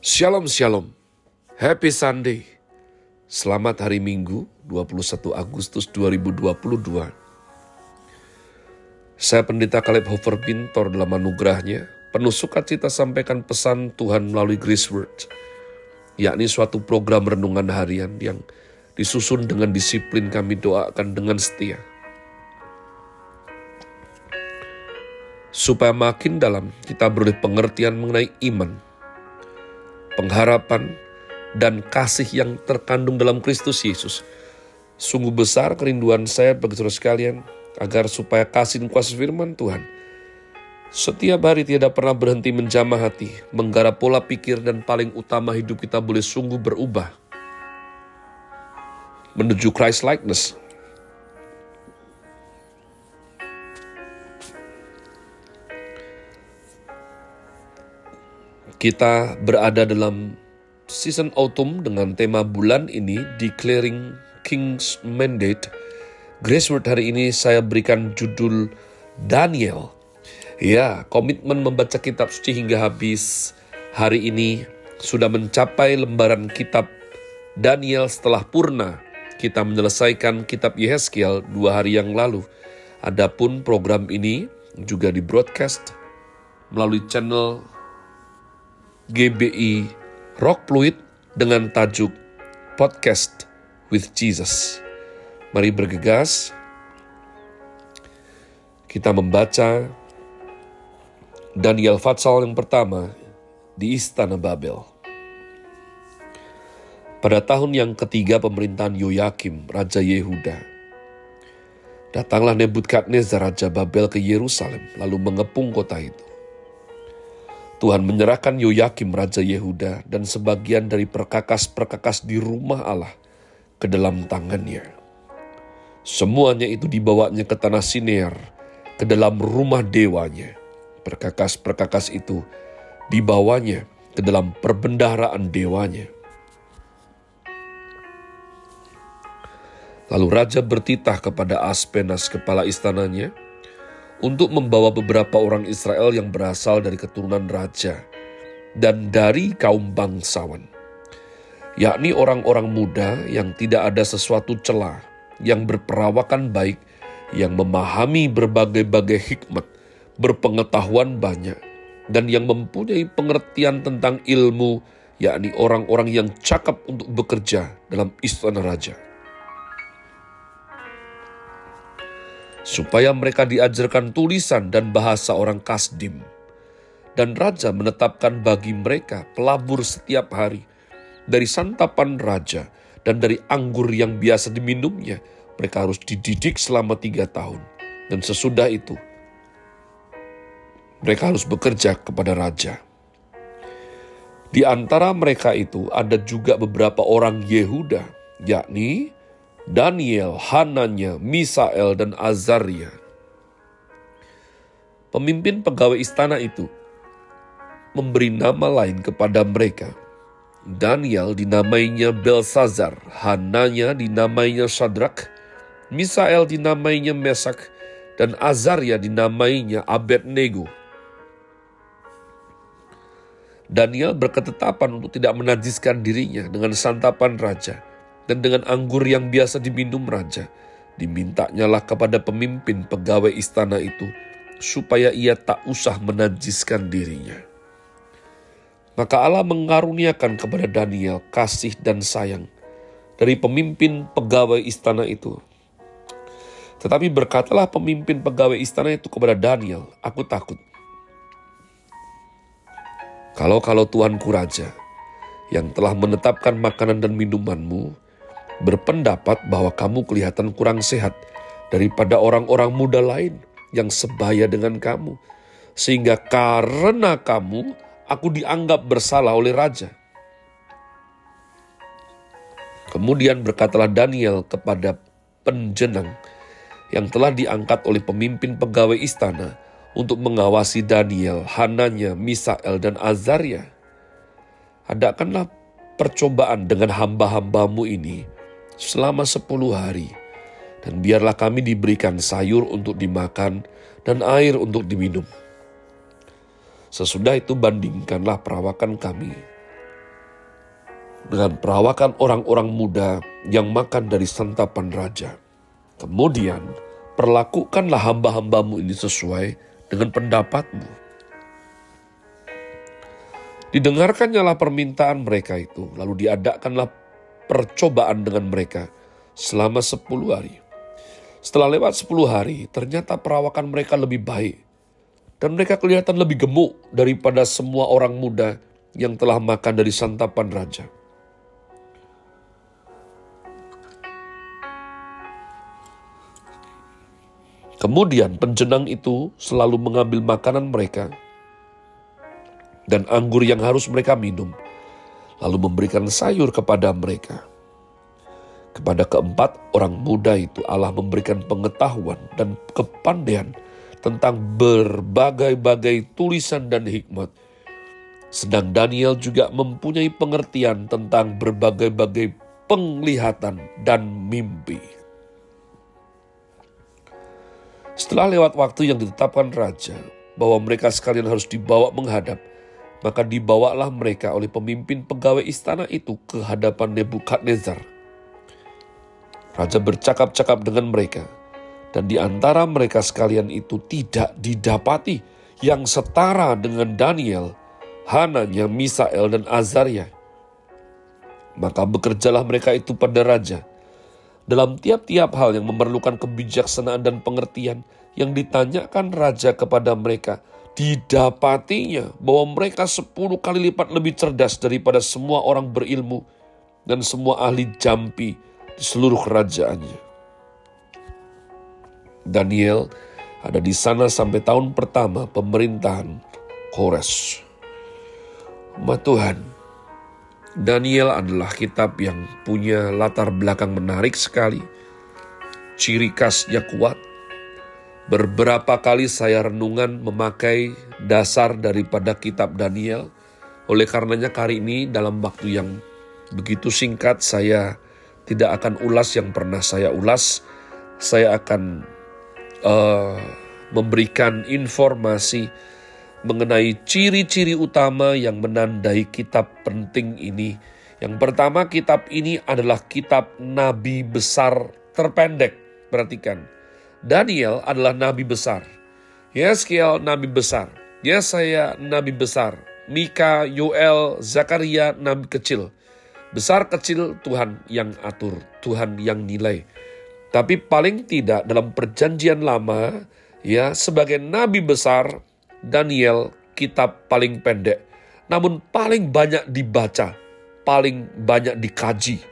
Shalom Shalom. Happy Sunday. Selamat hari Minggu 21 Agustus 2022 Saya Pendeta Kaleb Hofer Bintor dalam anugerahnya Penuh sukacita sampaikan pesan Tuhan melalui Grace Word yakni suatu program renungan harian yang disusun dengan disiplin kami doakan dengan setia. Supaya makin dalam kita beroleh pengertian mengenai iman pengharapan, dan kasih yang terkandung dalam Kristus Yesus. Sungguh besar kerinduan saya bagi saudara sekalian, agar supaya kasih dan kuasa firman Tuhan setiap hari tidak pernah berhenti menjamah hati, menggarap pola pikir dan paling utama hidup kita boleh sungguh berubah menuju Christ likeness. Kita berada dalam season autumn dengan tema bulan ini Declaring King's Mandate. Grace Word hari ini saya berikan judul Daniel. Ya, komitmen membaca kitab suci hingga habis hari ini sudah mencapai lembaran kitab Daniel setelah purna. Kita menyelesaikan kitab Yehezkiel dua hari yang lalu. Adapun program ini juga di broadcast melalui channel GBI Rock Fluid dengan tajuk Podcast with Jesus. Mari bergegas. Kita membaca Daniel Fatsal yang pertama di Istana Babel. Pada tahun yang ketiga pemerintahan Yoyakim, Raja Yehuda, datanglah Nebukadnezar Raja Babel ke Yerusalem, lalu mengepung kota itu. Tuhan menyerahkan Yoyakim Raja Yehuda dan sebagian dari perkakas-perkakas di rumah Allah ke dalam tangannya. Semuanya itu dibawanya ke tanah Sinear, ke dalam rumah dewanya. Perkakas-perkakas itu dibawanya ke dalam perbendaharaan dewanya. Lalu raja bertitah kepada Aspenas kepala istananya, untuk membawa beberapa orang Israel yang berasal dari keturunan raja dan dari kaum bangsawan, yakni orang-orang muda yang tidak ada sesuatu celah, yang berperawakan baik, yang memahami berbagai-bagai hikmat, berpengetahuan banyak, dan yang mempunyai pengertian tentang ilmu, yakni orang-orang yang cakap untuk bekerja dalam istana raja. Supaya mereka diajarkan tulisan dan bahasa orang Kasdim. Dan raja menetapkan bagi mereka pelabur setiap hari dari santapan raja dan dari anggur yang biasa diminumnya. Mereka harus dididik selama tiga tahun. Dan sesudah itu, mereka harus bekerja kepada raja. Di antara mereka itu ada juga beberapa orang Yehuda, yakni Daniel, Hananya, Misael, dan Azaria. Pemimpin pegawai istana itu memberi nama lain kepada mereka. Daniel dinamainya Belsazar, Hananya dinamainya Shadrach, Misael dinamainya Mesak, dan Azaria dinamainya Abednego. Daniel berketetapan untuk tidak menajiskan dirinya dengan santapan raja dan dengan anggur yang biasa diminum raja, dimintanyalah kepada pemimpin pegawai istana itu supaya ia tak usah menajiskan dirinya. Maka Allah mengaruniakan kepada Daniel kasih dan sayang dari pemimpin pegawai istana itu. Tetapi berkatalah pemimpin pegawai istana itu kepada Daniel, aku takut. Kalau-kalau Tuanku Raja, yang telah menetapkan makanan dan minumanmu, berpendapat bahwa kamu kelihatan kurang sehat daripada orang-orang muda lain yang sebaya dengan kamu. Sehingga karena kamu, aku dianggap bersalah oleh raja. Kemudian berkatalah Daniel kepada penjenang yang telah diangkat oleh pemimpin pegawai istana untuk mengawasi Daniel, Hananya, Misael, dan Azaria. Adakanlah percobaan dengan hamba-hambamu ini, selama sepuluh hari. Dan biarlah kami diberikan sayur untuk dimakan dan air untuk diminum. Sesudah itu bandingkanlah perawakan kami dengan perawakan orang-orang muda yang makan dari santapan raja. Kemudian, perlakukanlah hamba-hambamu ini sesuai dengan pendapatmu. Didengarkannya permintaan mereka itu, lalu diadakanlah percobaan dengan mereka selama sepuluh hari. Setelah lewat sepuluh hari, ternyata perawakan mereka lebih baik. Dan mereka kelihatan lebih gemuk daripada semua orang muda yang telah makan dari santapan raja. Kemudian penjenang itu selalu mengambil makanan mereka dan anggur yang harus mereka minum, lalu memberikan sayur kepada mereka. Kepada keempat orang muda itu Allah memberikan pengetahuan dan kepandaian tentang berbagai-bagai tulisan dan hikmat. Sedang Daniel juga mempunyai pengertian tentang berbagai-bagai penglihatan dan mimpi. Setelah lewat waktu yang ditetapkan raja bahwa mereka sekalian harus dibawa menghadap, maka dibawalah mereka oleh pemimpin pegawai istana itu ke hadapan Nebukadnezar Raja bercakap-cakap dengan mereka, dan di antara mereka sekalian itu tidak didapati yang setara dengan Daniel, Hananya, Misael, dan Azaria. Maka bekerjalah mereka itu pada raja. Dalam tiap-tiap hal yang memerlukan kebijaksanaan dan pengertian yang ditanyakan raja kepada mereka, didapatinya bahwa mereka sepuluh kali lipat lebih cerdas daripada semua orang berilmu dan semua ahli jampi di seluruh kerajaannya. Daniel ada di sana sampai tahun pertama pemerintahan Kores. Umat Tuhan, Daniel adalah kitab yang punya latar belakang menarik sekali. Ciri khasnya kuat. Beberapa kali saya renungan memakai dasar daripada kitab Daniel. Oleh karenanya kali ini dalam waktu yang begitu singkat saya tidak akan ulas yang pernah saya ulas. Saya akan uh, memberikan informasi mengenai ciri-ciri utama yang menandai kitab penting ini. Yang pertama, kitab ini adalah kitab nabi besar terpendek. Perhatikan, Daniel adalah nabi besar. Yeskiel nabi besar. Yesaya nabi besar. Mika, Yoel, Zakaria nabi kecil. Besar kecil Tuhan yang atur, Tuhan yang nilai. Tapi paling tidak dalam perjanjian lama, ya sebagai nabi besar, Daniel kitab paling pendek. Namun paling banyak dibaca, paling banyak dikaji.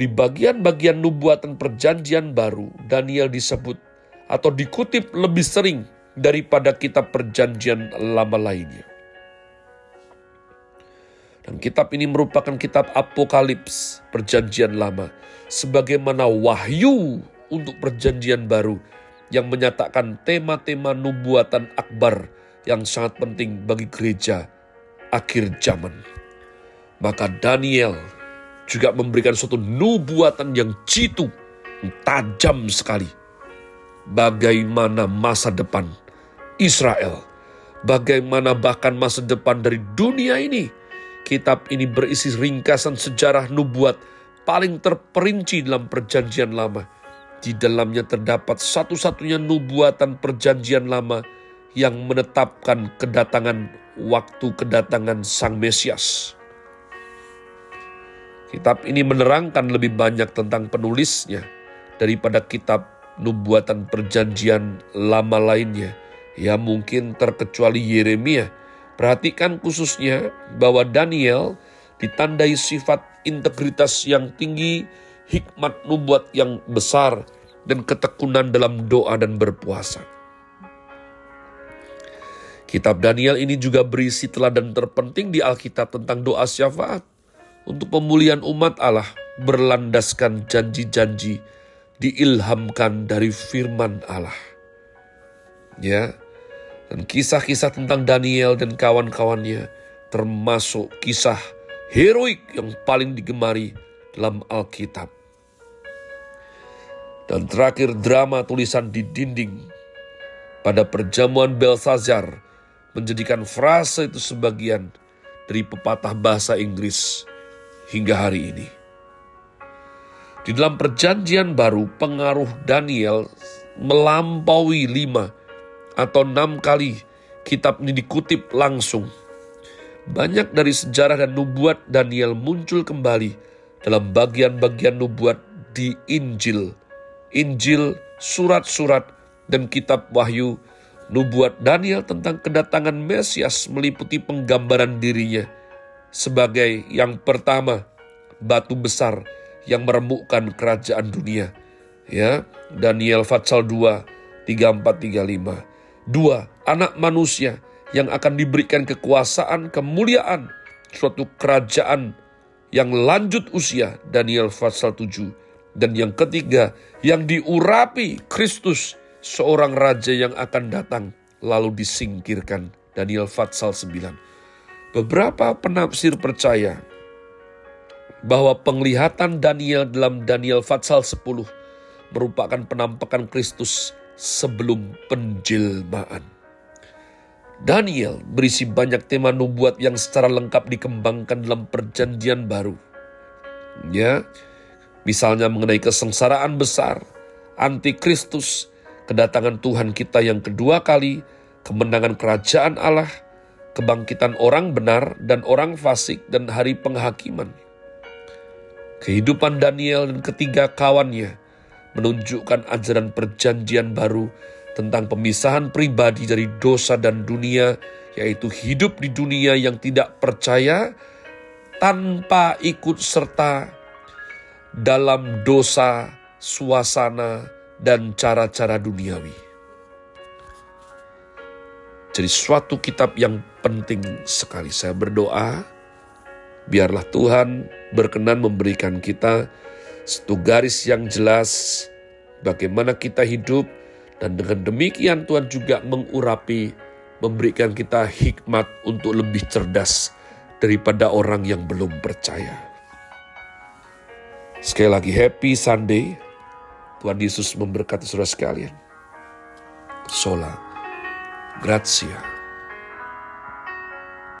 Di bagian-bagian nubuatan perjanjian baru, Daniel disebut atau dikutip lebih sering daripada kitab perjanjian lama lainnya. Dan kitab ini merupakan kitab apokalips perjanjian lama. Sebagaimana wahyu untuk perjanjian baru yang menyatakan tema-tema nubuatan akbar yang sangat penting bagi gereja akhir zaman. Maka Daniel juga memberikan suatu nubuatan yang jitu, tajam sekali. Bagaimana masa depan Israel, bagaimana bahkan masa depan dari dunia ini Kitab ini berisi ringkasan sejarah nubuat paling terperinci dalam perjanjian lama. Di dalamnya terdapat satu-satunya nubuatan perjanjian lama yang menetapkan kedatangan waktu kedatangan Sang Mesias. Kitab ini menerangkan lebih banyak tentang penulisnya daripada kitab nubuatan perjanjian lama lainnya. Ya mungkin terkecuali Yeremia Perhatikan khususnya bahwa Daniel ditandai sifat integritas yang tinggi, hikmat nubuat yang besar, dan ketekunan dalam doa dan berpuasa. Kitab Daniel ini juga berisi teladan terpenting di Alkitab tentang doa syafaat untuk pemulihan umat Allah berlandaskan janji-janji diilhamkan dari firman Allah. Ya, dan kisah-kisah tentang Daniel dan kawan-kawannya termasuk kisah heroik yang paling digemari dalam Alkitab. Dan terakhir drama tulisan di dinding pada perjamuan Belsazar menjadikan frase itu sebagian dari pepatah bahasa Inggris hingga hari ini. Di dalam perjanjian baru, pengaruh Daniel melampaui lima atau enam kali kitab ini dikutip langsung. Banyak dari sejarah dan nubuat Daniel muncul kembali dalam bagian-bagian nubuat di Injil. Injil, surat-surat, dan kitab Wahyu nubuat Daniel tentang kedatangan Mesias meliputi penggambaran dirinya sebagai yang pertama batu besar yang meremukkan kerajaan dunia. Ya, Daniel Fatsal 2, 34, 35. Dua, anak manusia yang akan diberikan kekuasaan, kemuliaan, suatu kerajaan yang lanjut usia, Daniel Fatsal 7. Dan yang ketiga, yang diurapi Kristus, seorang raja yang akan datang, lalu disingkirkan, Daniel Fatsal 9. Beberapa penafsir percaya bahwa penglihatan Daniel dalam Daniel Fatsal 10 merupakan penampakan Kristus sebelum penjelmaan. Daniel berisi banyak tema nubuat yang secara lengkap dikembangkan dalam perjanjian baru. Ya, misalnya mengenai kesengsaraan besar, antikristus, kedatangan Tuhan kita yang kedua kali, kemenangan kerajaan Allah, kebangkitan orang benar dan orang fasik dan hari penghakiman Kehidupan Daniel dan ketiga kawannya menunjukkan ajaran perjanjian baru tentang pemisahan pribadi dari dosa dan dunia, yaitu hidup di dunia yang tidak percaya tanpa ikut serta dalam dosa, suasana, dan cara-cara duniawi. Jadi suatu kitab yang penting sekali. Saya berdoa Biarlah Tuhan berkenan memberikan kita satu garis yang jelas bagaimana kita hidup dan dengan demikian Tuhan juga mengurapi, memberikan kita hikmat untuk lebih cerdas daripada orang yang belum percaya. Sekali lagi happy Sunday. Tuhan Yesus memberkati saudara sekalian. Sola. Grazia.